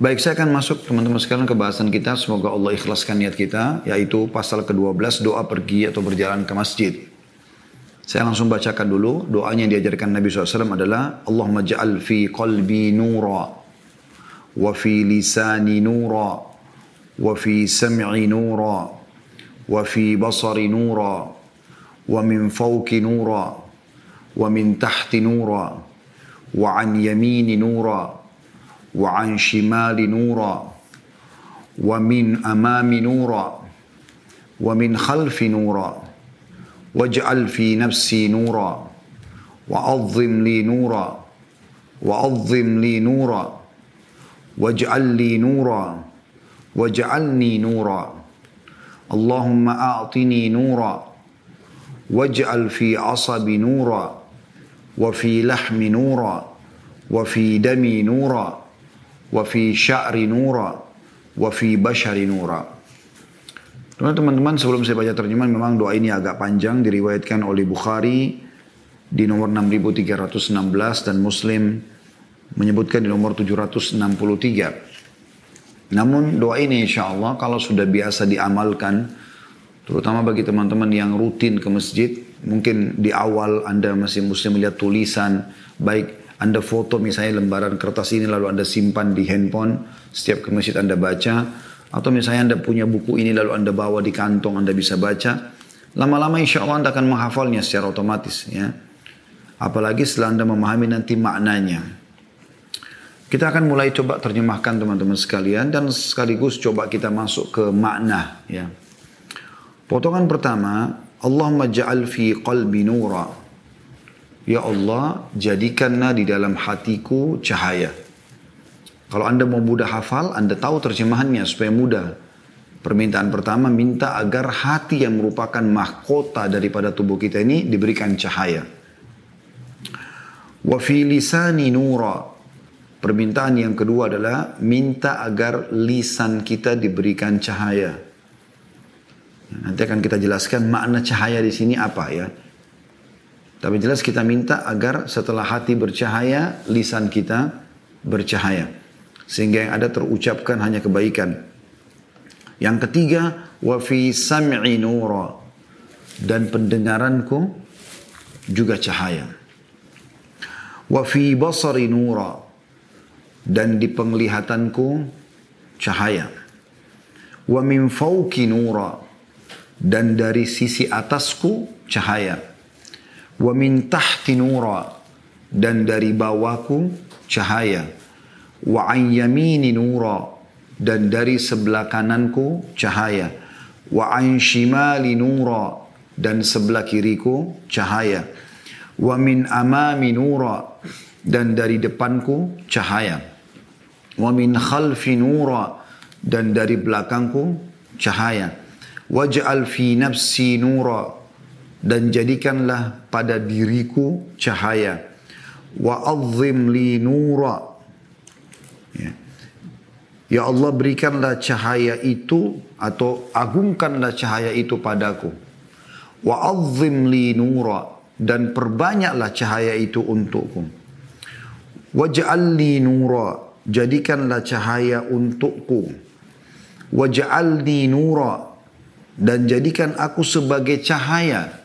Baik, saya akan masuk teman-teman sekalian ke bahasan kita. Semoga Allah ikhlaskan niat kita, yaitu pasal ke-12, doa pergi atau berjalan ke masjid. Saya langsung bacakan dulu. Doanya yang diajarkan Nabi SAW adalah, Allahumma ja'al fi qalbi nura, wa fi lisani nura, wa fi sam'i nura, wa fi basari nura, wa min fawki nura, wa min tahti nura, wa an yamini nura, وعن شمال نورا ومن أمام نورا ومن خلف نورا واجعل في نفسي نورا وعظم لي نورا وعظم لي نورا واجعل لي نورا واجعلني نورا اللهم أعطني نورا واجعل في عصبي نورا وفي لحم نورا وفي دمي نورا wa fi sya'ri nura wa bashari nura. Teman-teman sebelum saya baca terjemahan memang doa ini agak panjang diriwayatkan oleh Bukhari di nomor 6316 dan Muslim menyebutkan di nomor 763. Namun doa ini insya Allah kalau sudah biasa diamalkan terutama bagi teman-teman yang rutin ke masjid mungkin di awal anda masih muslim melihat tulisan baik anda foto misalnya lembaran kertas ini lalu Anda simpan di handphone, setiap ke masjid Anda baca, atau misalnya Anda punya buku ini lalu Anda bawa di kantong Anda bisa baca, lama-lama insya Allah Anda akan menghafalnya secara otomatis ya. Apalagi setelah Anda memahami nanti maknanya. Kita akan mulai coba terjemahkan teman-teman sekalian dan sekaligus coba kita masuk ke makna ya. Potongan pertama, Allahumma ja'al fi qalbi nura. Ya Allah, jadikanlah di dalam hatiku cahaya. Kalau Anda mau mudah hafal, Anda tahu terjemahannya supaya mudah. Permintaan pertama minta agar hati yang merupakan mahkota daripada tubuh kita ini diberikan cahaya. Wa fi lisani nura. Permintaan yang kedua adalah minta agar lisan kita diberikan cahaya. Nanti akan kita jelaskan makna cahaya di sini apa ya. Tapi jelas kita minta agar setelah hati bercahaya, lisan kita bercahaya. Sehingga yang ada terucapkan hanya kebaikan. Yang ketiga, wa fi sam'i. Dan pendengaranku juga cahaya. Wa fi basari. Dan di penglihatanku cahaya. Wa min nura. Dan dari sisi atasku cahaya wa min tahti nura. Dan dari bawahku cahaya. Wa an yamini nura. Dan dari sebelah kananku cahaya. Wa an shimali nura. Dan sebelah kiriku cahaya. Wa min amami nura. Dan dari depanku cahaya. Wa min khalfi nura. Dan dari belakangku cahaya. Waj'al fi nafsi nura dan jadikanlah pada diriku cahaya. Wa azzim li nura. Ya. ya Allah berikanlah cahaya itu atau agungkanlah cahaya itu padaku. Wa azzim li nura. Dan perbanyaklah cahaya itu untukku. Waj'al li nura. Jadikanlah cahaya untukku. Waj'alni nura. Dan jadikan aku sebagai cahaya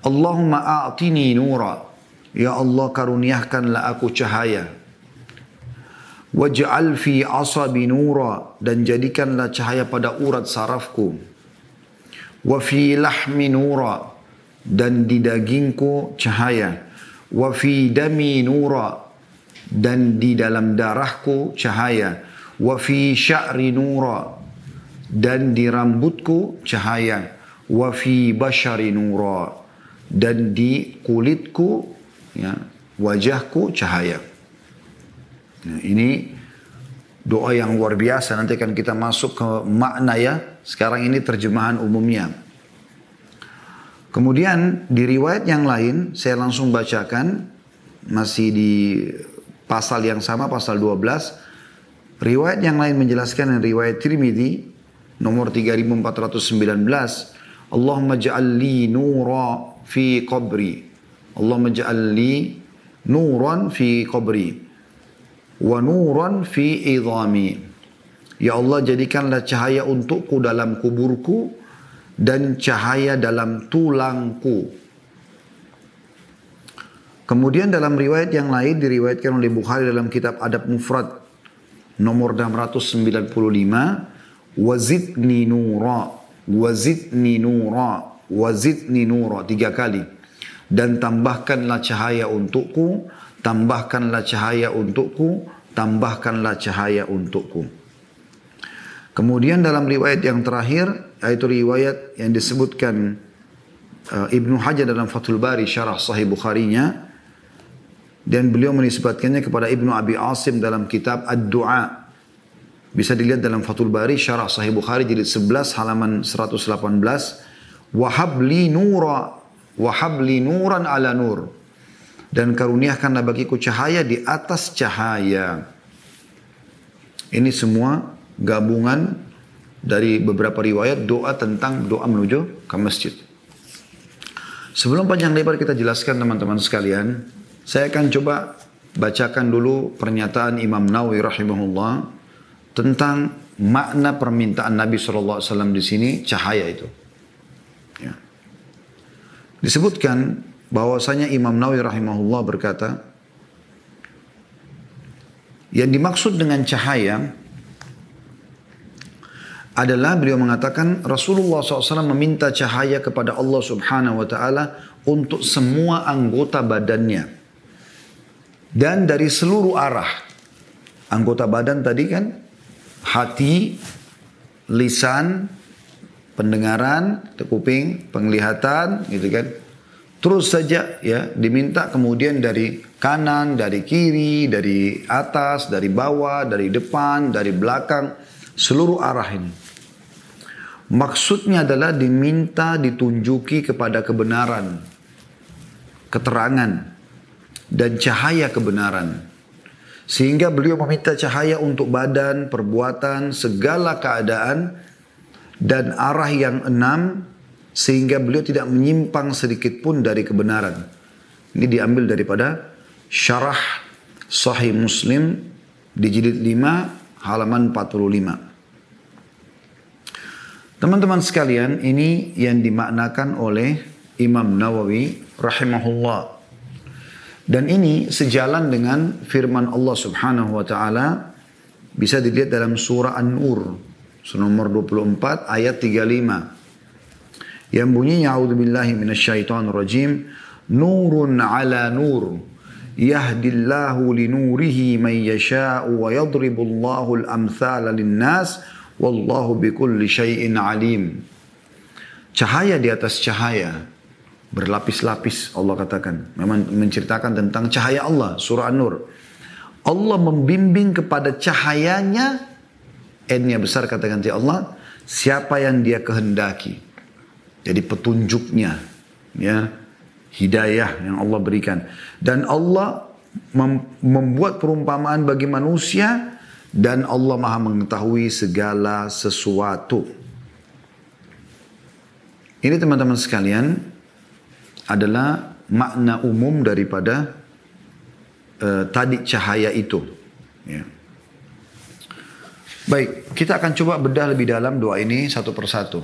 Allahumma a'tini nura. Ya Allah karuniakanlah aku cahaya. Waj'al fi asabi nura dan jadikanlah cahaya pada urat sarafku. Wa fi lahmi nura dan di dagingku cahaya. Wa fi dami nura dan di dalam darahku cahaya. Wa fi sya'ri nura dan di rambutku cahaya. Wa fi bashari nura dan di kulitku ya wajahku cahaya. Nah, ini doa yang luar biasa nanti akan kita masuk ke makna ya. Sekarang ini terjemahan umumnya. Kemudian di riwayat yang lain saya langsung bacakan masih di pasal yang sama pasal 12 riwayat yang lain menjelaskan yang riwayat Tirmidzi nomor 3419 Allahumma ja'al li nura fi qabri. Allahumma ja'al li nuran fi qabri. wa nuran fi idhami. Ya Allah jadikanlah cahaya untukku dalam kuburku dan cahaya dalam tulangku. Kemudian dalam riwayat yang lain diriwayatkan oleh Bukhari dalam kitab Adab Mufrad nomor 695 wazidni nura wazidni nura wazidni nura tiga kali dan tambahkanlah cahaya untukku tambahkanlah cahaya untukku tambahkanlah cahaya untukku kemudian dalam riwayat yang terakhir yaitu riwayat yang disebutkan uh, Ibnu Hajar dalam Fathul Bari syarah sahih Bukharinya dan beliau menisbatkannya kepada Ibnu Abi Asim dalam kitab Ad-Du'a. Bisa dilihat dalam Fathul Bari Syarah Sahih Bukhari jilid 11 halaman 118. Wahab li nura wahab li nuran ala nur. Dan karuniakanlah bagiku cahaya di atas cahaya. Ini semua gabungan dari beberapa riwayat doa tentang doa menuju ke masjid. Sebelum panjang lebar kita jelaskan teman-teman sekalian, saya akan coba bacakan dulu pernyataan Imam Nawawi rahimahullah tentang makna permintaan Nabi SAW di sini cahaya itu. Disebutkan bahwasanya Imam Nawawi rahimahullah berkata, yang dimaksud dengan cahaya adalah beliau mengatakan Rasulullah SAW meminta cahaya kepada Allah Subhanahu wa taala untuk semua anggota badannya dan dari seluruh arah. Anggota badan tadi kan hati, lisan, pendengaran, kuping, penglihatan gitu kan. Terus saja ya diminta kemudian dari kanan, dari kiri, dari atas, dari bawah, dari depan, dari belakang, seluruh arah ini. Maksudnya adalah diminta ditunjuki kepada kebenaran, keterangan, dan cahaya kebenaran. Sehingga beliau meminta cahaya untuk badan, perbuatan, segala keadaan dan arah yang enam sehingga beliau tidak menyimpang sedikit pun dari kebenaran. Ini diambil daripada syarah Sahih Muslim di jilid 5 halaman 45. Teman-teman sekalian, ini yang dimaknakan oleh Imam Nawawi rahimahullah dan ini sejalan dengan firman Allah Subhanahu wa taala bisa dilihat dalam surah An-Nur nomor 24 ayat 35. Yang bunyinya a'udzubillahi minasyaitonir rajim nurun ala nur yahdillahu linurihi man yasha'u wa yadribullahu al-amthala lin-nas wallahu bikulli syai'in alim. Cahaya di atas cahaya Berlapis-lapis Allah katakan. Memang menceritakan tentang cahaya Allah. Surah An-Nur. Allah membimbing kepada cahayanya. N-nya besar katakan Allah. Siapa yang dia kehendaki. Jadi petunjuknya. Ya. Hidayah yang Allah berikan. Dan Allah mem membuat perumpamaan bagi manusia. Dan Allah maha mengetahui segala sesuatu. Ini teman-teman sekalian, adalah makna umum daripada uh, tadi cahaya itu. Ya. Baik, kita akan coba bedah lebih dalam doa ini satu persatu.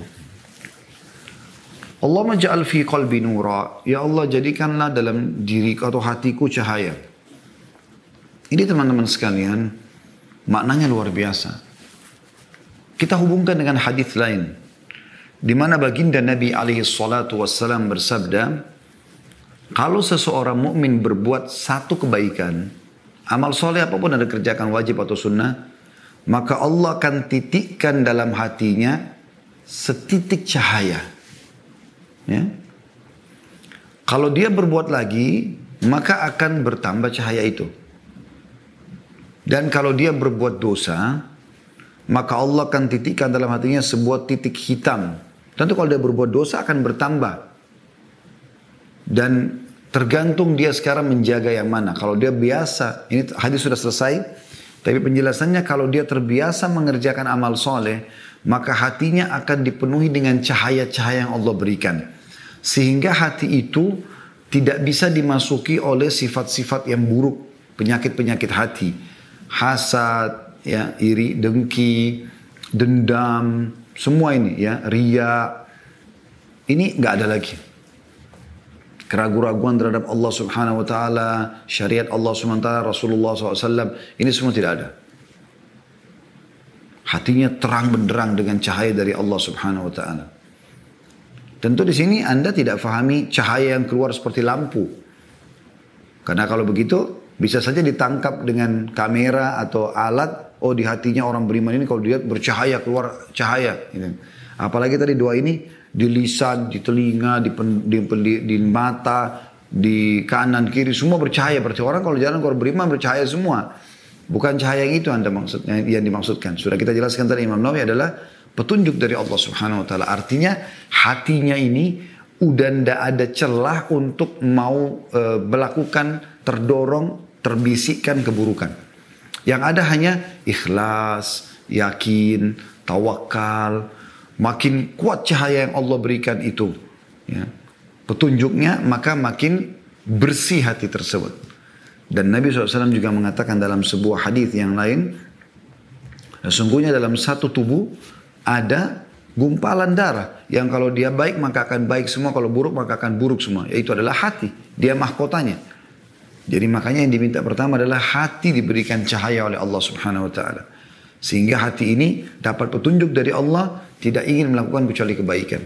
Allah maja'al fi qalbi nura. Ya Allah jadikanlah dalam diri atau hatiku cahaya. Ini teman-teman sekalian, maknanya luar biasa. Kita hubungkan dengan hadis lain. Di mana baginda Nabi alaihi salatu wassalam bersabda, kalau seseorang mukmin berbuat satu kebaikan, amal soleh apa pun yang dikerjakan wajib atau sunnah, maka Allah akan titikkan dalam hatinya setitik cahaya. Ya. Kalau dia berbuat lagi, maka akan bertambah cahaya itu. Dan kalau dia berbuat dosa, maka Allah akan titikkan dalam hatinya sebuah titik hitam. Tentu kalau dia berbuat dosa akan bertambah. Dan tergantung dia sekarang menjaga yang mana. Kalau dia biasa, ini hadis sudah selesai. Tapi penjelasannya kalau dia terbiasa mengerjakan amal soleh, maka hatinya akan dipenuhi dengan cahaya-cahaya yang Allah berikan. Sehingga hati itu tidak bisa dimasuki oleh sifat-sifat yang buruk, penyakit-penyakit hati. hasad, ya, iri, dengki, dendam, semua ini ya, ria. Ini nggak ada lagi. Keraguan-raguan terhadap Allah Subhanahu wa taala, syariat Allah Subhanahu wa taala, Rasulullah SAW, ini semua tidak ada. Hatinya terang benderang dengan cahaya dari Allah Subhanahu wa taala. Tentu di sini Anda tidak fahami cahaya yang keluar seperti lampu. Karena kalau begitu bisa saja ditangkap dengan kamera atau alat. Oh di hatinya orang beriman ini kalau dilihat bercahaya keluar cahaya. Gitu. Apalagi tadi doa ini di lisan, di telinga, di, pen, di, di, di mata, di kanan kiri semua bercahaya. Berarti orang kalau jalan kalau beriman bercahaya semua. Bukan cahaya yang itu anda maksudnya yang dimaksudkan. Sudah kita jelaskan tadi Imam Nawawi adalah petunjuk dari Allah Subhanahu Wa Taala. Artinya hatinya ini udah ndak ada celah untuk mau e, melakukan terdorong terbisikkan keburukan. Yang ada hanya ikhlas, yakin, tawakal, makin kuat cahaya yang Allah berikan itu. Ya. Petunjuknya maka makin bersih hati tersebut. Dan Nabi SAW juga mengatakan dalam sebuah hadis yang lain, sesungguhnya dalam satu tubuh ada gumpalan darah yang kalau dia baik maka akan baik semua, kalau buruk maka akan buruk semua. Yaitu adalah hati, dia mahkotanya. Jadi makanya yang diminta pertama adalah hati diberikan cahaya oleh Allah Subhanahu wa taala. Sehingga hati ini dapat petunjuk dari Allah, tidak ingin melakukan kecuali kebaikan.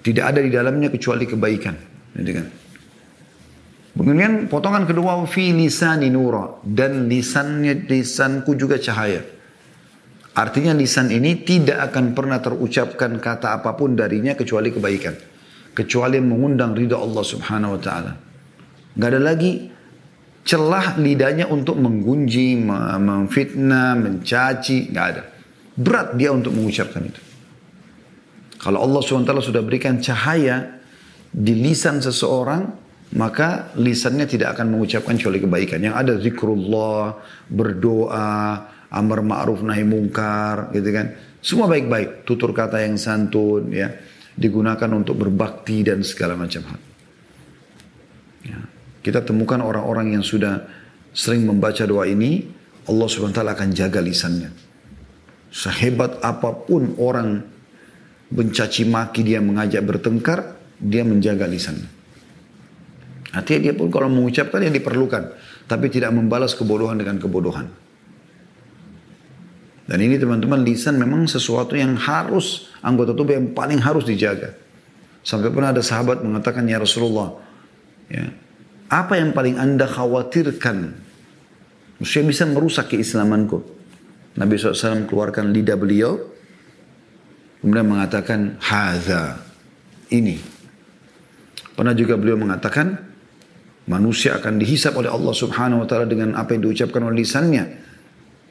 Tidak ada di dalamnya kecuali kebaikan. Jadi kan? Kemudian potongan kedua fi lisani nura dan lisannya lisanku juga cahaya. Artinya lisan ini tidak akan pernah terucapkan kata apa pun darinya kecuali kebaikan. Kecuali mengundang ridha Allah subhanahu wa ta'ala. Gak ada lagi celah lidahnya untuk menggunji, memfitnah, mencaci. Gak ada. Berat dia untuk mengucapkan itu. Kalau Allah SWT sudah berikan cahaya di lisan seseorang, maka lisannya tidak akan mengucapkan kecuali kebaikan. Yang ada zikrullah, berdoa, amar ma'ruf nahi mungkar, gitu kan. Semua baik-baik, tutur kata yang santun, ya, digunakan untuk berbakti dan segala macam hal. Kita temukan orang-orang yang sudah sering membaca doa ini, Allah SWT akan jaga lisannya. Sehebat apa pun orang mencaci maki dia mengajak bertengkar, dia menjaga lisannya. Artinya dia pun kalau mengucapkan yang diperlukan. Tapi tidak membalas kebodohan dengan kebodohan. Dan ini teman-teman lisan memang sesuatu yang harus anggota tubuh yang paling harus dijaga. Sampai pernah ada sahabat mengatakan ya Rasulullah, ya, apa yang paling anda khawatirkan? Maksudnya bisa merusak keislamanku. Nabi SAW keluarkan lidah beliau, kemudian mengatakan haza ini. Pernah juga beliau mengatakan Manusia akan dihisap oleh Allah subhanahu wa ta'ala dengan apa yang diucapkan oleh lisannya.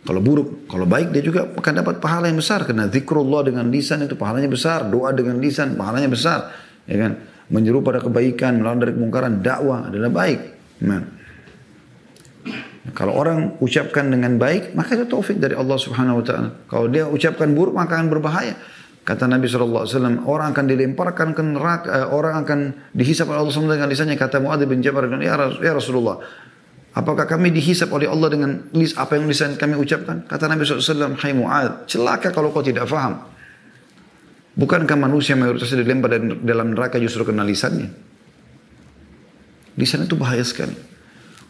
Kalau buruk, kalau baik dia juga akan dapat pahala yang besar. Karena zikrullah dengan lisan itu pahalanya besar. Doa dengan lisan pahalanya besar. Ya kan? Menyeru pada kebaikan, melawan dari kemungkaran, dakwah adalah baik. Nah. Kalau orang ucapkan dengan baik, maka itu taufik dari Allah subhanahu wa ta'ala. Kalau dia ucapkan buruk, maka akan berbahaya. Kata Nabi SAW, orang akan dilemparkan ke neraka, eh, orang akan dihisap oleh Allah SWT dengan lisannya. Kata Muadz bin Jabal, ya, ya Rasulullah, apakah kami dihisap oleh Allah dengan apa yang lisan kami ucapkan? Kata Nabi SAW, hai Muadz, celaka kalau kau tidak faham. Bukankah manusia mayoritasnya dilempar dalam neraka justru kena lisannya? Lisan itu bahaya sekali.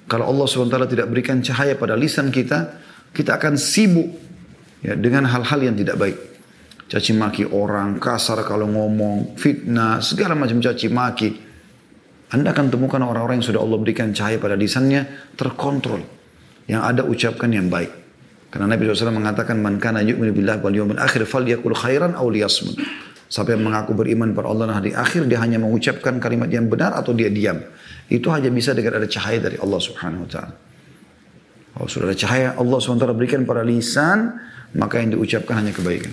Kalau Allah SWT tidak berikan cahaya pada lisan kita, kita akan sibuk ya, dengan hal-hal yang tidak baik caci maki orang, kasar kalau ngomong, fitnah, segala macam caci maki. Anda akan temukan orang-orang yang sudah Allah berikan cahaya pada lisannya terkontrol. Yang ada ucapkan yang baik. Karena Nabi SAW mengatakan, Man kana yu'minu billah wal yawmin akhir fal yakul khairan aw liyasmut. Siapa yang mengaku beriman pada Allah dan hari akhir, dia hanya mengucapkan kalimat yang benar atau dia diam. Itu hanya bisa dengan ada cahaya dari Allah Subhanahu Wa Taala. Kalau sudah ada cahaya Allah SWT berikan pada lisan, maka yang diucapkan hanya kebaikan.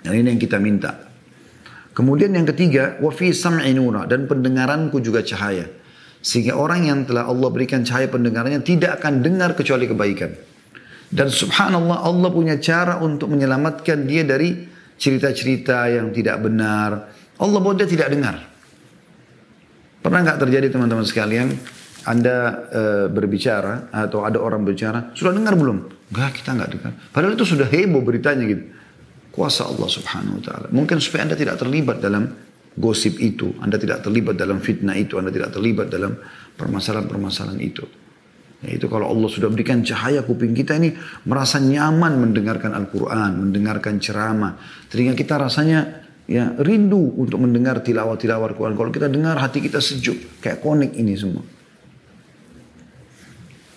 Dan ini yang kita minta. Kemudian yang ketiga, wa fi sam'i nura dan pendengaranku juga cahaya. Sehingga orang yang telah Allah berikan cahaya pendengarannya tidak akan dengar kecuali kebaikan. Dan subhanallah Allah punya cara untuk menyelamatkan dia dari cerita-cerita yang tidak benar. Allah buat dia tidak dengar. Pernah nggak terjadi teman-teman sekalian? Anda uh, berbicara atau ada orang berbicara, sudah dengar belum? Enggak, kita enggak dengar. Padahal itu sudah heboh beritanya gitu. Kuasa Allah subhanahu wa ta'ala. Mungkin supaya Anda tidak terlibat dalam gosip itu. Anda tidak terlibat dalam fitnah itu. Anda tidak terlibat dalam permasalahan-permasalahan itu. Itu kalau Allah sudah berikan cahaya kuping kita ini merasa nyaman mendengarkan Al-Quran, mendengarkan ceramah. Telinga kita rasanya ya rindu untuk mendengar tilawah-tilawah Al-Quran. Kalau kita dengar hati kita sejuk. Kayak konek ini semua.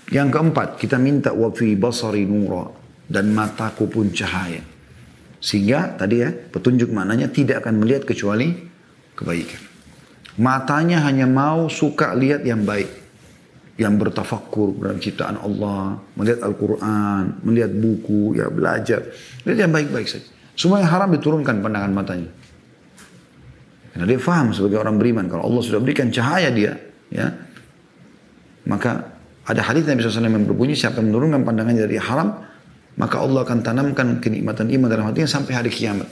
Yang keempat, kita minta wafi basari nura dan mataku pun cahaya. Sehingga tadi ya, petunjuk maknanya tidak akan melihat kecuali kebaikan. Matanya hanya mau suka lihat yang baik. Yang bertafakur dalam ciptaan Allah, melihat Al-Quran, melihat buku, ya belajar. Lihat yang baik-baik saja. Semua yang haram diturunkan pandangan matanya. Karena dia faham sebagai orang beriman. Kalau Allah sudah berikan cahaya dia, ya maka ada hadis Nabi SAW yang berbunyi siapa yang menurunkan pandangannya dari haram, maka Allah akan tanamkan kenikmatan iman dalam hatinya sampai hari kiamat.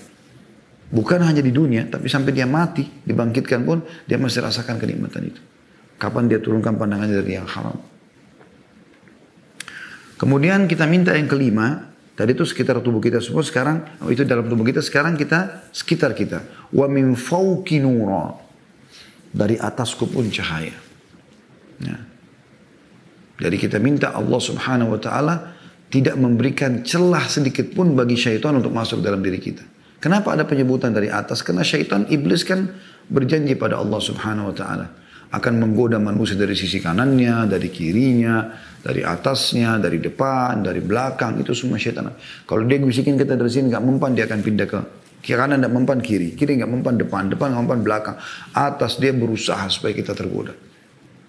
Bukan hanya di dunia, tapi sampai dia mati, dibangkitkan pun, dia masih rasakan kenikmatan itu. Kapan dia turunkan pandangannya dari yang haram. Kemudian kita minta yang kelima, tadi itu sekitar tubuh kita semua, sekarang, oh itu dalam tubuh kita, sekarang kita sekitar kita. Wa min fauki nura. Dari atasku pun cahaya. Ya. Jadi kita minta Allah subhanahu wa ta'ala tidak memberikan celah sedikit pun bagi syaitan untuk masuk dalam diri kita. Kenapa ada penyebutan dari atas? Karena syaitan, iblis kan berjanji pada Allah subhanahu wa ta'ala. Akan menggoda manusia dari sisi kanannya, dari kirinya, dari atasnya, dari depan, dari belakang. Itu semua syaitan. Kalau dia bisikin kita dari sini nggak mempan, dia akan pindah ke kiri kanan tidak mempan kiri, kiri nggak mempan depan, depan nggak mempan belakang. Atas dia berusaha supaya kita tergoda.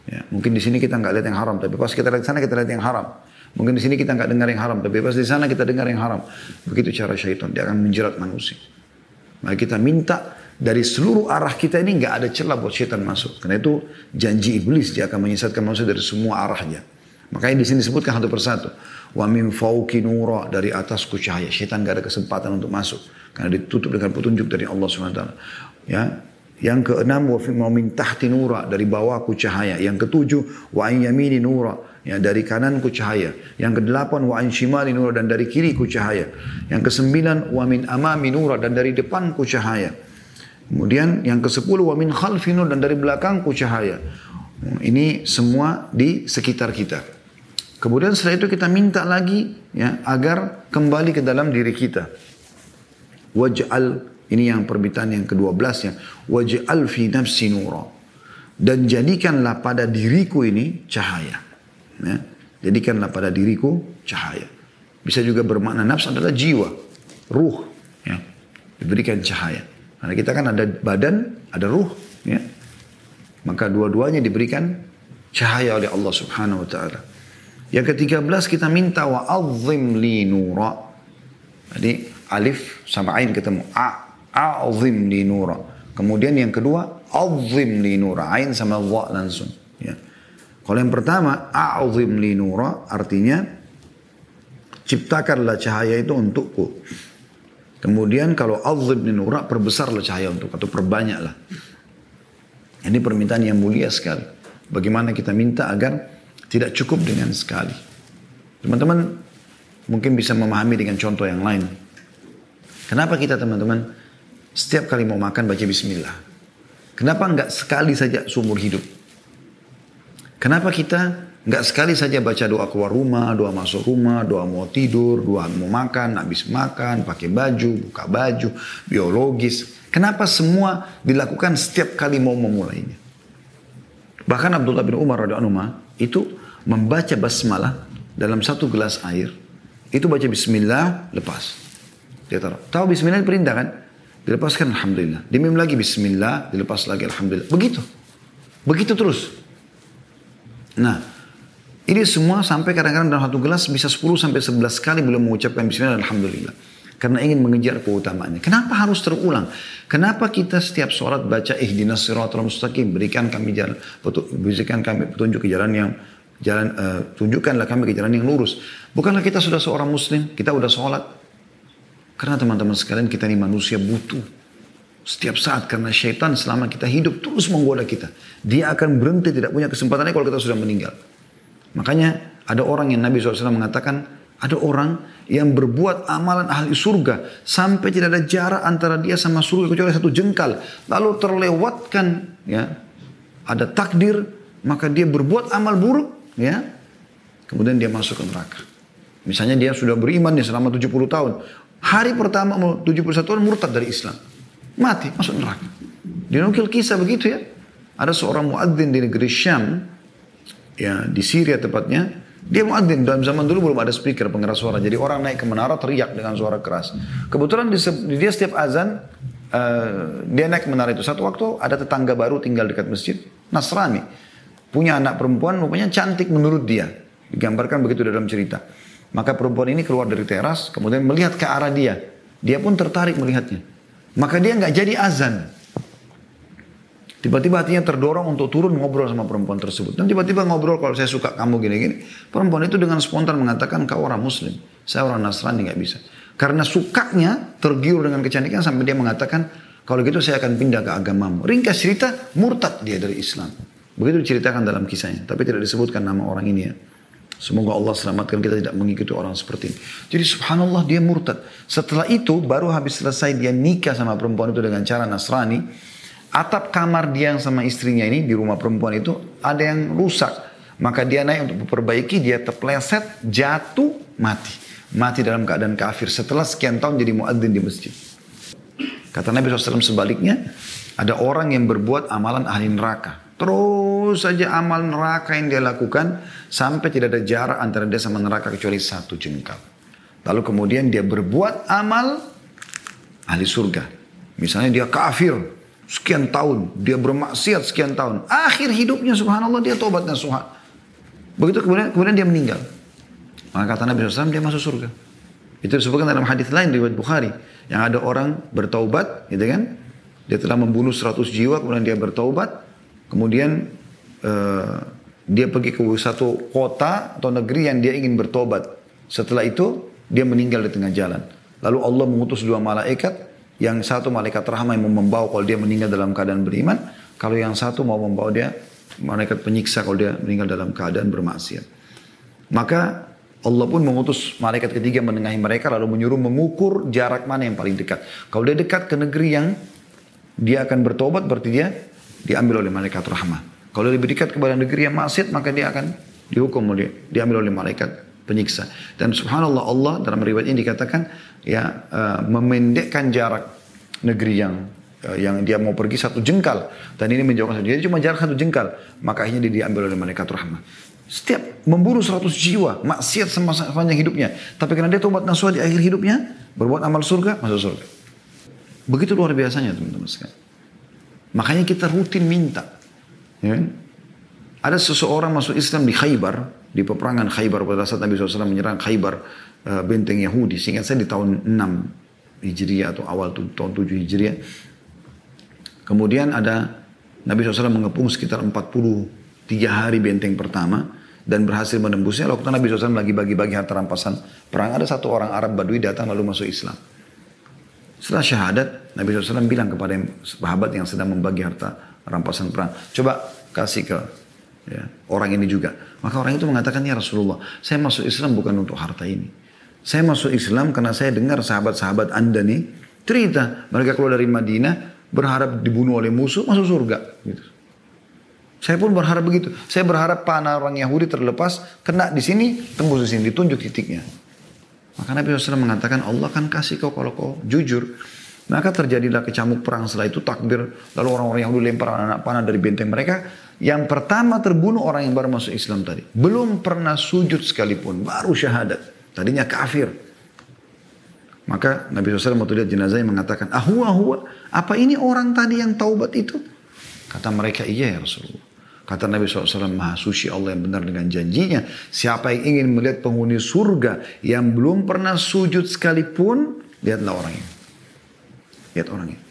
Ya, mungkin di sini kita nggak lihat yang haram, tapi pas kita lihat sana kita lihat yang haram. Mungkin di sini kita nggak dengar yang haram, tapi pas di sana kita dengar yang haram. Begitu cara syaitan, dia akan menjerat manusia. Maka kita minta dari seluruh arah kita ini nggak ada celah buat syaitan masuk. Karena itu janji iblis dia akan menyesatkan manusia dari semua arahnya. Makanya di sini disebutkan satu persatu. Wa min fauki nura dari atasku cahaya. Syaitan nggak ada kesempatan untuk masuk karena ditutup dengan petunjuk dari Allah SWT. Ya, yang keenam wa min tahti nura dari bawahku cahaya. Yang ketujuh wa yamini nura ya dari kananku cahaya. Yang kedelapan wa an shimali nura dan dari kiriku cahaya. Yang kesembilan wa min amami nura dan dari depanku cahaya. Kemudian yang kesepuluh wa min khalfi nur dan dari belakangku cahaya. Ini semua di sekitar kita. Kemudian setelah itu kita minta lagi ya agar kembali ke dalam diri kita. Waj'al ini yang permintaan yang ke-12 ya. Waj'al fi nafsi nura. Dan jadikanlah pada diriku ini cahaya. Ya. Jadikanlah pada diriku cahaya. Bisa juga bermakna nafs adalah jiwa. Ruh. Ya. Diberikan cahaya. Karena kita kan ada badan, ada ruh. Ya. Maka dua-duanya diberikan cahaya oleh Allah subhanahu wa ta'ala. Yang ke-13 kita minta wa li nura. Jadi alif sama ain ketemu. A a'zim li nura. Kemudian yang kedua, azim li nura. Ain sama wa langsung. Ya. Kalau yang pertama, a'zim li nura artinya ciptakanlah cahaya itu untukku. Kemudian kalau azim li nura, perbesarlah cahaya untuk atau perbanyaklah. Ini permintaan yang mulia sekali. Bagaimana kita minta agar tidak cukup dengan sekali. Teman-teman mungkin bisa memahami dengan contoh yang lain. Kenapa kita teman-teman setiap kali mau makan baca bismillah. Kenapa enggak sekali saja seumur hidup? Kenapa kita enggak sekali saja baca doa keluar rumah, doa masuk rumah, doa mau tidur, doa mau makan, habis makan, pakai baju, buka baju, biologis. Kenapa semua dilakukan setiap kali mau memulainya? Bahkan Abdullah bin Umar radhiyallahu itu membaca basmalah dalam satu gelas air. Itu baca bismillah, lepas. Dia taruh. Tahu bismillah perintah kan? Dilepaskan Alhamdulillah. Diminum lagi Bismillah, dilepas lagi Alhamdulillah. Begitu. Begitu terus. Nah, ini semua sampai kadang-kadang dalam satu gelas bisa 10 sampai 11 kali belum mengucapkan Bismillah dan Alhamdulillah. Karena ingin mengejar keutamaannya. Kenapa harus terulang? Kenapa kita setiap sholat baca ihdinas siratal mustaqim, berikan kami jalan, berikan kami petunjuk ke jalan yang jalan uh, tunjukkanlah kami ke jalan yang lurus. Bukanlah kita sudah seorang muslim, kita sudah sholat, karena teman-teman sekalian kita ini manusia butuh. Setiap saat karena syaitan selama kita hidup terus menggoda kita. Dia akan berhenti tidak punya kesempatannya kalau kita sudah meninggal. Makanya ada orang yang Nabi SAW mengatakan ada orang yang berbuat amalan ahli surga sampai tidak ada jarak antara dia sama surga kecuali satu jengkal. Lalu terlewatkan ya ada takdir maka dia berbuat amal buruk ya kemudian dia masuk ke neraka. Misalnya dia sudah beriman nih selama 70 tahun. Hari pertama 71 tahun murtad dari Islam. Mati, masuk neraka. Dinukil kisah begitu ya. Ada seorang muadzin di negeri Syam, ya di Syria tepatnya, dia muadzin dalam zaman dulu belum ada speaker pengeras suara. Jadi orang naik ke menara teriak dengan suara keras. Kebetulan dia setiap azan uh, dia naik ke menara itu. Satu waktu ada tetangga baru tinggal dekat masjid, Nasrani. Punya anak perempuan rupanya cantik menurut dia. Digambarkan begitu dalam cerita. Maka perempuan ini keluar dari teras, kemudian melihat ke arah dia. Dia pun tertarik melihatnya. Maka dia nggak jadi azan. Tiba-tiba hatinya terdorong untuk turun ngobrol sama perempuan tersebut. Dan tiba-tiba ngobrol kalau saya suka kamu gini-gini. Perempuan itu dengan spontan mengatakan kau orang muslim. Saya orang Nasrani nggak bisa. Karena sukanya tergiur dengan kecantikan sampai dia mengatakan kalau gitu saya akan pindah ke agamamu. Ringkas cerita murtad dia dari Islam. Begitu diceritakan dalam kisahnya. Tapi tidak disebutkan nama orang ini ya. Semoga Allah selamatkan kita tidak mengikuti orang seperti ini. Jadi subhanallah dia murtad. Setelah itu baru habis selesai dia nikah sama perempuan itu dengan cara Nasrani. Atap kamar dia yang sama istrinya ini di rumah perempuan itu ada yang rusak. Maka dia naik untuk memperbaiki, dia terpleset, jatuh, mati. Mati dalam keadaan kafir setelah sekian tahun jadi muadzin di masjid. Kata Nabi SAW sebaliknya, ada orang yang berbuat amalan ahli neraka. Terus saja amal neraka yang dia lakukan sampai tidak ada jarak antara dia sama neraka kecuali satu jengkal. Lalu kemudian dia berbuat amal ahli surga. Misalnya dia kafir sekian tahun, dia bermaksiat sekian tahun. Akhir hidupnya subhanallah dia tobat nasuha. Begitu kemudian kemudian dia meninggal. Maka kata Nabi SAW dia masuk surga. Itu disebutkan dalam hadis lain riwayat Bukhari yang ada orang bertaubat, gitu kan? Dia telah membunuh 100 jiwa kemudian dia bertaubat, Kemudian uh, dia pergi ke satu kota atau negeri yang dia ingin bertobat. Setelah itu dia meninggal di tengah jalan. Lalu Allah mengutus dua malaikat. Yang satu malaikat rahmah yang mau membawa kalau dia meninggal dalam keadaan beriman. Kalau yang satu mau membawa dia malaikat penyiksa kalau dia meninggal dalam keadaan bermaksiat. Maka Allah pun mengutus malaikat ketiga menengahi mereka lalu menyuruh mengukur jarak mana yang paling dekat. Kalau dia dekat ke negeri yang dia akan bertobat berarti dia diambil oleh malaikat rahmah. Kalau lebih dekat kepada negeri yang maksiat maka dia akan dihukum oleh diambil oleh malaikat penyiksa. Dan subhanallah Allah dalam riwayat ini dikatakan ya uh, memendekkan jarak negeri yang uh, yang dia mau pergi satu jengkal dan ini menjauhkan satu. Jadi cuma jarak satu jengkal, maka akhirnya dia diambil oleh malaikat rahmah. Setiap membunuh 100 jiwa, maksiat sepanjang hidupnya. Tapi karena dia tobat nasuha di akhir hidupnya, berbuat amal surga, masuk surga. Begitu luar biasanya teman-teman sekalian. Makanya kita rutin minta. Ya. Kan? Ada seseorang masuk Islam di Khaybar, di peperangan Khaybar pada saat Nabi SAW menyerang Khaybar, uh, benteng Yahudi. Seingat saya di tahun 6 Hijriah atau awal tahun 7 Hijriah. Kemudian ada Nabi SAW mengepung sekitar 43 hari benteng pertama dan berhasil menembusnya. Waktu Nabi SAW lagi bagi-bagi harta rampasan perang, ada satu orang Arab Badui datang lalu masuk Islam. Setelah syahadat, Nabi SAW bilang kepada sahabat yang sedang membagi harta rampasan perang, coba kasih ke ya, orang ini juga. Maka orang itu mengatakan, ya Rasulullah, saya masuk Islam bukan untuk harta ini. Saya masuk Islam karena saya dengar sahabat-sahabat anda nih cerita mereka keluar dari Madinah berharap dibunuh oleh musuh masuk surga. Gitu. Saya pun berharap begitu. Saya berharap panah orang Yahudi terlepas, kena di sini, tembus di sini, ditunjuk titiknya. Maka Nabi SAW mengatakan Allah akan kasih kau kalau kau jujur. Maka terjadilah kecamuk perang setelah itu takbir. Lalu orang-orang dulu lempar anak panah dari benteng mereka. Yang pertama terbunuh orang yang baru masuk Islam tadi. Belum pernah sujud sekalipun. Baru syahadat. Tadinya kafir. Maka Nabi SAW waktu lihat jenazah yang mengatakan. Ahua, ahua. Apa ini orang tadi yang taubat itu? Kata mereka, iya ya Rasulullah. Kata Nabi SAW, Maha Suci Allah yang benar dengan janjinya. Siapa yang ingin melihat penghuni surga yang belum pernah sujud sekalipun, lihatlah orang ini. Lihat orang ini.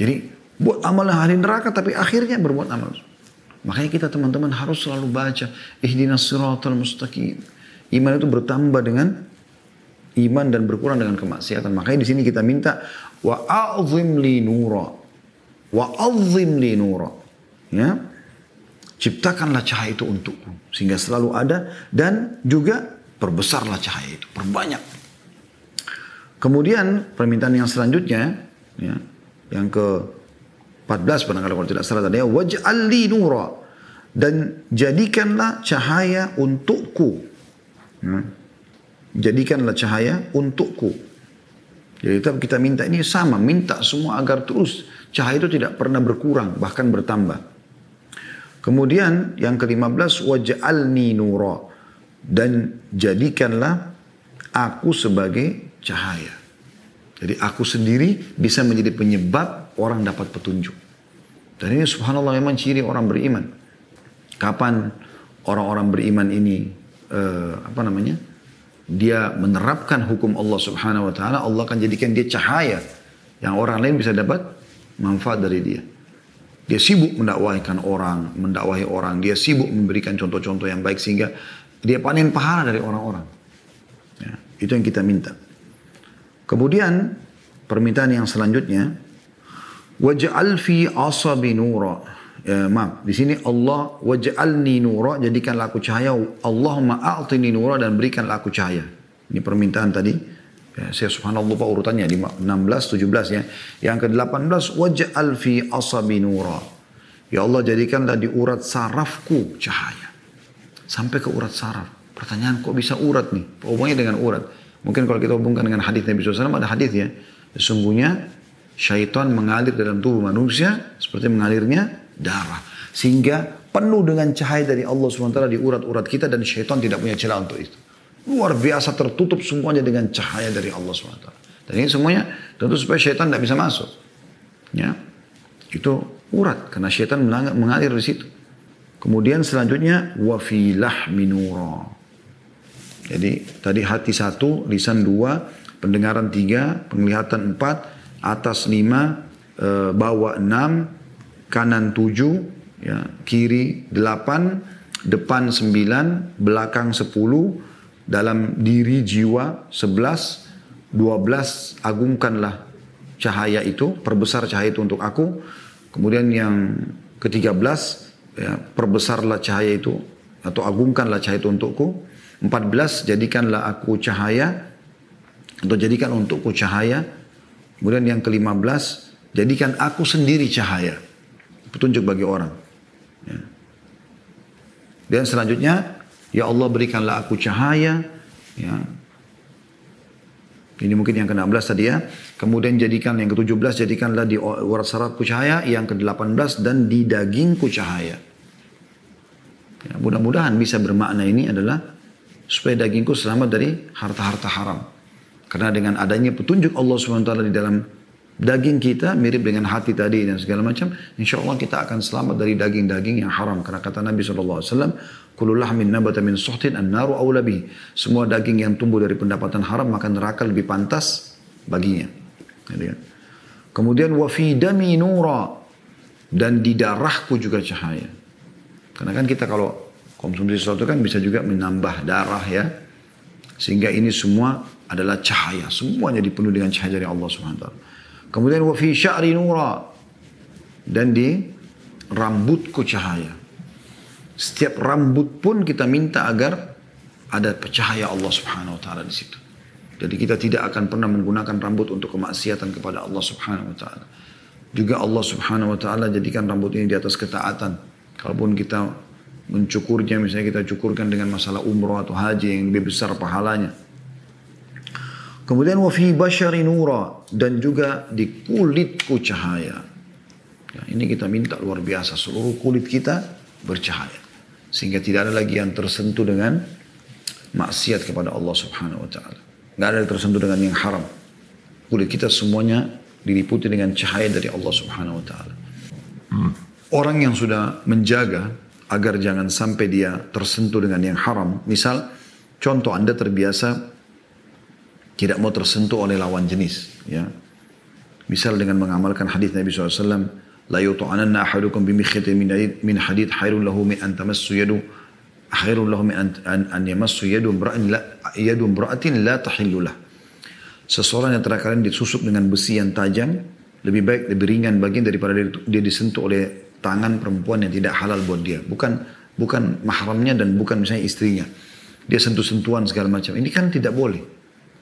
Jadi, buat amal ahli neraka, tapi akhirnya berbuat amal. Makanya kita teman-teman harus selalu baca, Ihdinas siratal mustaqim. Iman itu bertambah dengan iman dan berkurang dengan kemaksiatan. Makanya di sini kita minta wa a'zim li nura. Wa azim li nura. Ya. Ciptakanlah cahaya itu untukku sehingga selalu ada dan juga perbesarlah cahaya itu, perbanyak. Kemudian permintaan yang selanjutnya ya, yang ke 14 barangkali kalau tidak salah tadi ya, waj'al li nura dan jadikanlah cahaya untukku. Ya. Jadikanlah cahaya untukku. Jadi kita minta ini sama, minta semua agar terus cahaya itu tidak pernah berkurang, bahkan bertambah. Kemudian yang ke-15 waj'alni nura dan jadikanlah aku sebagai cahaya. Jadi aku sendiri bisa menjadi penyebab orang dapat petunjuk. Dan ini subhanallah memang ciri orang beriman. Kapan orang-orang beriman ini uh, apa namanya? Dia menerapkan hukum Allah Subhanahu wa taala, Allah akan jadikan dia cahaya yang orang lain bisa dapat manfaat dari dia. Dia sibuk mendakwahikan orang, mendakwahi orang. Dia sibuk memberikan contoh-contoh yang baik sehingga dia panen pahala dari orang-orang. Ya, itu yang kita minta. Kemudian permintaan yang selanjutnya, waj'al fi asabi nura. Ya, maaf, di sini Allah waj'alni nura, jadikanlah aku cahaya. Allahumma a'tini nura dan berikanlah aku cahaya. Ini permintaan tadi. Ya, saya subhanallah lupa urutannya 16, 17 ya. Yang ke-18 waj'al fi asabi nura. Ya Allah jadikanlah di urat sarafku cahaya. Sampai ke urat saraf. Pertanyaan kok bisa urat nih? Hubungannya dengan urat. Mungkin kalau kita hubungkan dengan hadis Nabi SAW ada hadis ya. Sesungguhnya syaitan mengalir dalam tubuh manusia seperti mengalirnya darah. Sehingga penuh dengan cahaya dari Allah SWT di urat-urat kita dan syaitan tidak punya celah untuk itu. Luar biasa tertutup semuanya dengan cahaya dari Allah SWT. Dan ini semuanya tentu supaya syaitan tidak bisa masuk. Ya, itu urat karena syaitan mengalir di situ. Kemudian selanjutnya wafilah minura. Jadi tadi hati satu, lisan dua, pendengaran tiga, penglihatan empat, atas lima, e, bawah enam, kanan tujuh, ya, kiri delapan, depan sembilan, belakang sepuluh, dalam diri jiwa sebelas dua belas agungkanlah cahaya itu, perbesar cahaya itu untuk aku. Kemudian yang ketiga belas ya, perbesarlah cahaya itu atau agungkanlah cahaya itu untukku. empat belas jadikanlah aku cahaya atau jadikan untukku cahaya. Kemudian yang kelima belas jadikan aku sendiri cahaya. Petunjuk bagi orang. Ya. Dan selanjutnya Ya Allah berikanlah aku cahaya. Ya. Ini mungkin yang ke-16 tadi ya. Kemudian jadikan yang ke-17 jadikanlah di urat sarafku cahaya. Yang ke-18 dan di dagingku cahaya. Ya, mudah-mudahan bisa bermakna ini adalah supaya dagingku selamat dari harta-harta haram. Karena dengan adanya petunjuk Allah SWT di dalam daging kita mirip dengan hati tadi dan segala macam, insya Allah kita akan selamat dari daging-daging yang haram. Karena kata Nabi SAW, Kullu lahmin nabata min suhtin an-naru awlabi. Semua daging yang tumbuh dari pendapatan haram maka neraka lebih pantas baginya. Kan? Kemudian wa fi dami nura dan di darahku juga cahaya. Karena kan kita kalau konsumsi sesuatu kan bisa juga menambah darah ya. Sehingga ini semua adalah cahaya. Semuanya dipenuhi dengan cahaya dari Allah SWT. Kemudian wa fi sya'ri nura dan di rambutku cahaya. Setiap rambut pun kita minta agar ada cahaya Allah Subhanahu wa taala di situ. Jadi kita tidak akan pernah menggunakan rambut untuk kemaksiatan kepada Allah Subhanahu wa taala. Juga Allah Subhanahu wa taala jadikan rambut ini di atas ketaatan. Kalaupun kita mencukurnya misalnya kita cukurkan dengan masalah umroh atau haji yang lebih besar pahalanya. Kemudian wa fi basyari nura dan juga di kulitku cahaya. Ya, ini kita minta luar biasa seluruh kulit kita bercahaya. Sehingga tidak ada lagi yang tersentuh dengan maksiat kepada Allah subhanahu wa ta'ala. Nggak ada yang tersentuh dengan yang haram. Kulit kita semuanya diliputi dengan cahaya dari Allah subhanahu wa ta'ala. Orang yang sudah menjaga agar jangan sampai dia tersentuh dengan yang haram. Misal, contoh Anda terbiasa tidak mau tersentuh oleh lawan jenis ya. Misal dengan mengamalkan hadis Nabi SAW la yutu'ananna ahadukum bimikhitin min, min hadid khairun lahu min an tamassu yadu khairun lahu min an, an, an yamassu yadu imra'in la yadu imra'atin la tahillulah seseorang yang terakhir disusuk dengan besi yang tajam lebih baik lebih ringan bagian daripada dia disentuh oleh tangan perempuan yang tidak halal buat dia. Bukan bukan mahramnya dan bukan misalnya istrinya. Dia sentuh-sentuhan segala macam. Ini kan tidak boleh.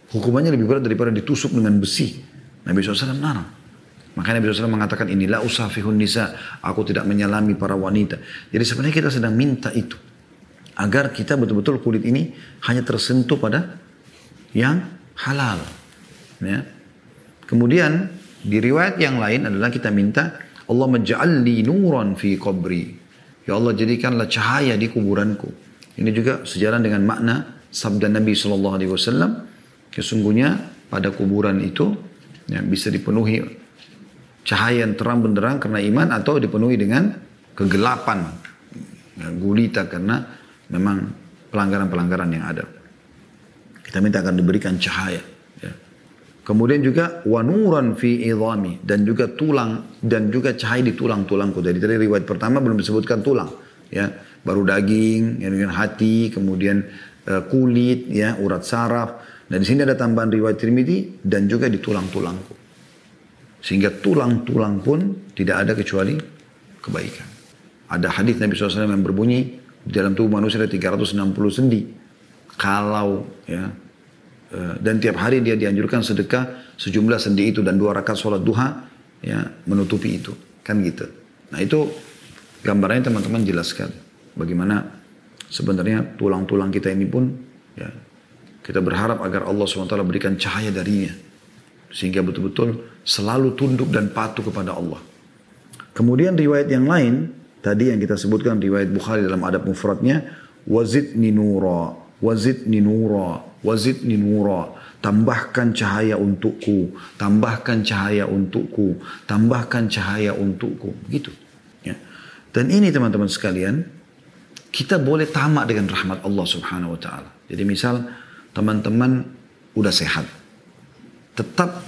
Hukumannya lebih berat daripada ditusuk dengan besi. Nabi SAW narang. Makanya Nabi SAW mengatakan inilah usafihun nisa. Aku tidak menyalami para wanita. Jadi sebenarnya kita sedang minta itu. Agar kita betul-betul kulit ini hanya tersentuh pada yang halal. Ya. Kemudian di riwayat yang lain adalah kita minta Allah menja'alli nuran fi qabri. Ya Allah jadikanlah cahaya di kuburanku. Ini juga sejalan dengan makna sabda Nabi Shallallahu Alaihi Wasallam. Sesungguhnya pada kuburan itu ya, bisa dipenuhi cahaya yang terang benderang karena iman atau dipenuhi dengan kegelapan ya, gulita karena memang pelanggaran-pelanggaran yang ada. Kita minta akan diberikan cahaya. Ya. Kemudian juga wanuran fi idhami dan juga tulang dan juga cahaya di tulang-tulangku. Jadi tadi riwayat pertama belum disebutkan tulang, ya baru daging, ya, dengan hati, kemudian uh, kulit, ya urat saraf. Dan di sini ada tambahan riwayat Tirmidzi dan juga di tulang-tulangku. Sehingga tulang-tulang pun tidak ada kecuali kebaikan. Ada hadis Nabi SAW yang berbunyi di dalam tubuh manusia ada 360 sendi kalau ya eh, dan tiap hari dia dianjurkan sedekah sejumlah sendi itu dan dua rakaat sholat duha ya menutupi itu kan gitu nah itu gambarnya teman-teman jelas sekali bagaimana sebenarnya tulang-tulang kita ini pun ya kita berharap agar Allah SWT berikan cahaya darinya sehingga betul-betul selalu tunduk dan patuh kepada Allah kemudian riwayat yang lain tadi yang kita sebutkan riwayat Bukhari dalam adab mufradnya wazid nura wazidni nura, wazidni nura. Tambahkan cahaya untukku, tambahkan cahaya untukku, tambahkan cahaya untukku. Begitu. Ya. Dan ini teman-teman sekalian, kita boleh tamak dengan rahmat Allah subhanahu wa ta'ala. Jadi misal teman-teman udah sehat. Tetap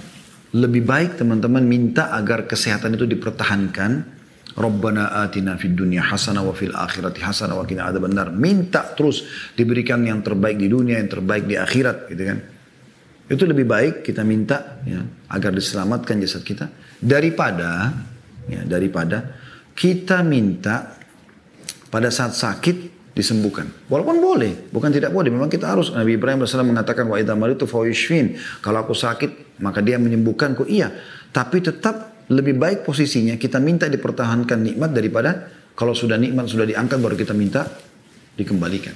lebih baik teman-teman minta agar kesehatan itu dipertahankan Rabbana atina fid dunya hasanah wa fil akhirati hasanah wa qina adzabannar. Minta terus diberikan yang terbaik di dunia, yang terbaik di akhirat gitu kan. Itu lebih baik kita minta ya, agar diselamatkan jasad kita daripada ya, daripada kita minta pada saat sakit disembuhkan. Walaupun boleh, bukan tidak boleh. Memang kita harus. Nabi Ibrahim AS mengatakan wa idza maritu fa Kalau aku sakit, maka dia menyembuhkanku. Iya, tapi tetap lebih baik posisinya kita minta dipertahankan nikmat daripada kalau sudah nikmat sudah diangkat baru kita minta dikembalikan.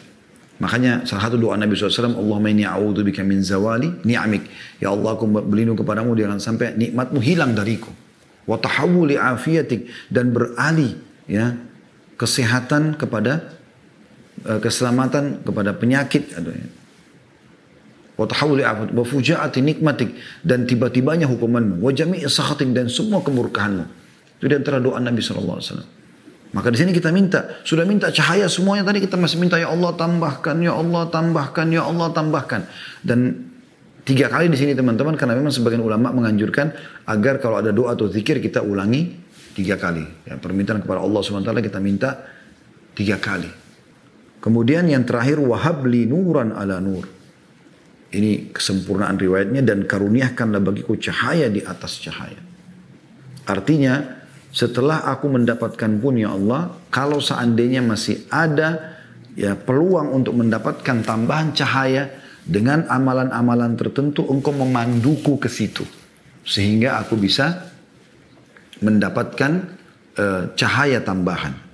Makanya salah satu doa Nabi SAW, Allahumma inni a'udhu bika min zawali ni'amik. Ya Allah aku berlindung kepadamu jangan sampai nikmatmu hilang dariku. Wa tahawuli afiatik. Dan beralih ya kesehatan kepada keselamatan kepada penyakit. Ya wa nikmatik dan tiba-tibanya hukumanmu. Wa jami'i dan semua kemurkaanmu itu di antara doa Nabi sallallahu alaihi wasallam. Maka di sini kita minta sudah minta cahaya semuanya tadi kita masih minta ya Allah tambahkan ya Allah tambahkan ya Allah tambahkan. Dan tiga kali di sini teman-teman karena memang sebagian ulama menganjurkan agar kalau ada doa atau zikir kita ulangi tiga kali. Ya, permintaan kepada Allah swt kita minta tiga kali kemudian yang terakhir wahabli nuran ala nur ini kesempurnaan riwayatnya dan karuniakanlah bagiku cahaya di atas cahaya. Artinya setelah aku mendapatkan pun ya Allah, kalau seandainya masih ada ya peluang untuk mendapatkan tambahan cahaya dengan amalan-amalan tertentu, engkau memanduku ke situ sehingga aku bisa mendapatkan uh, cahaya tambahan.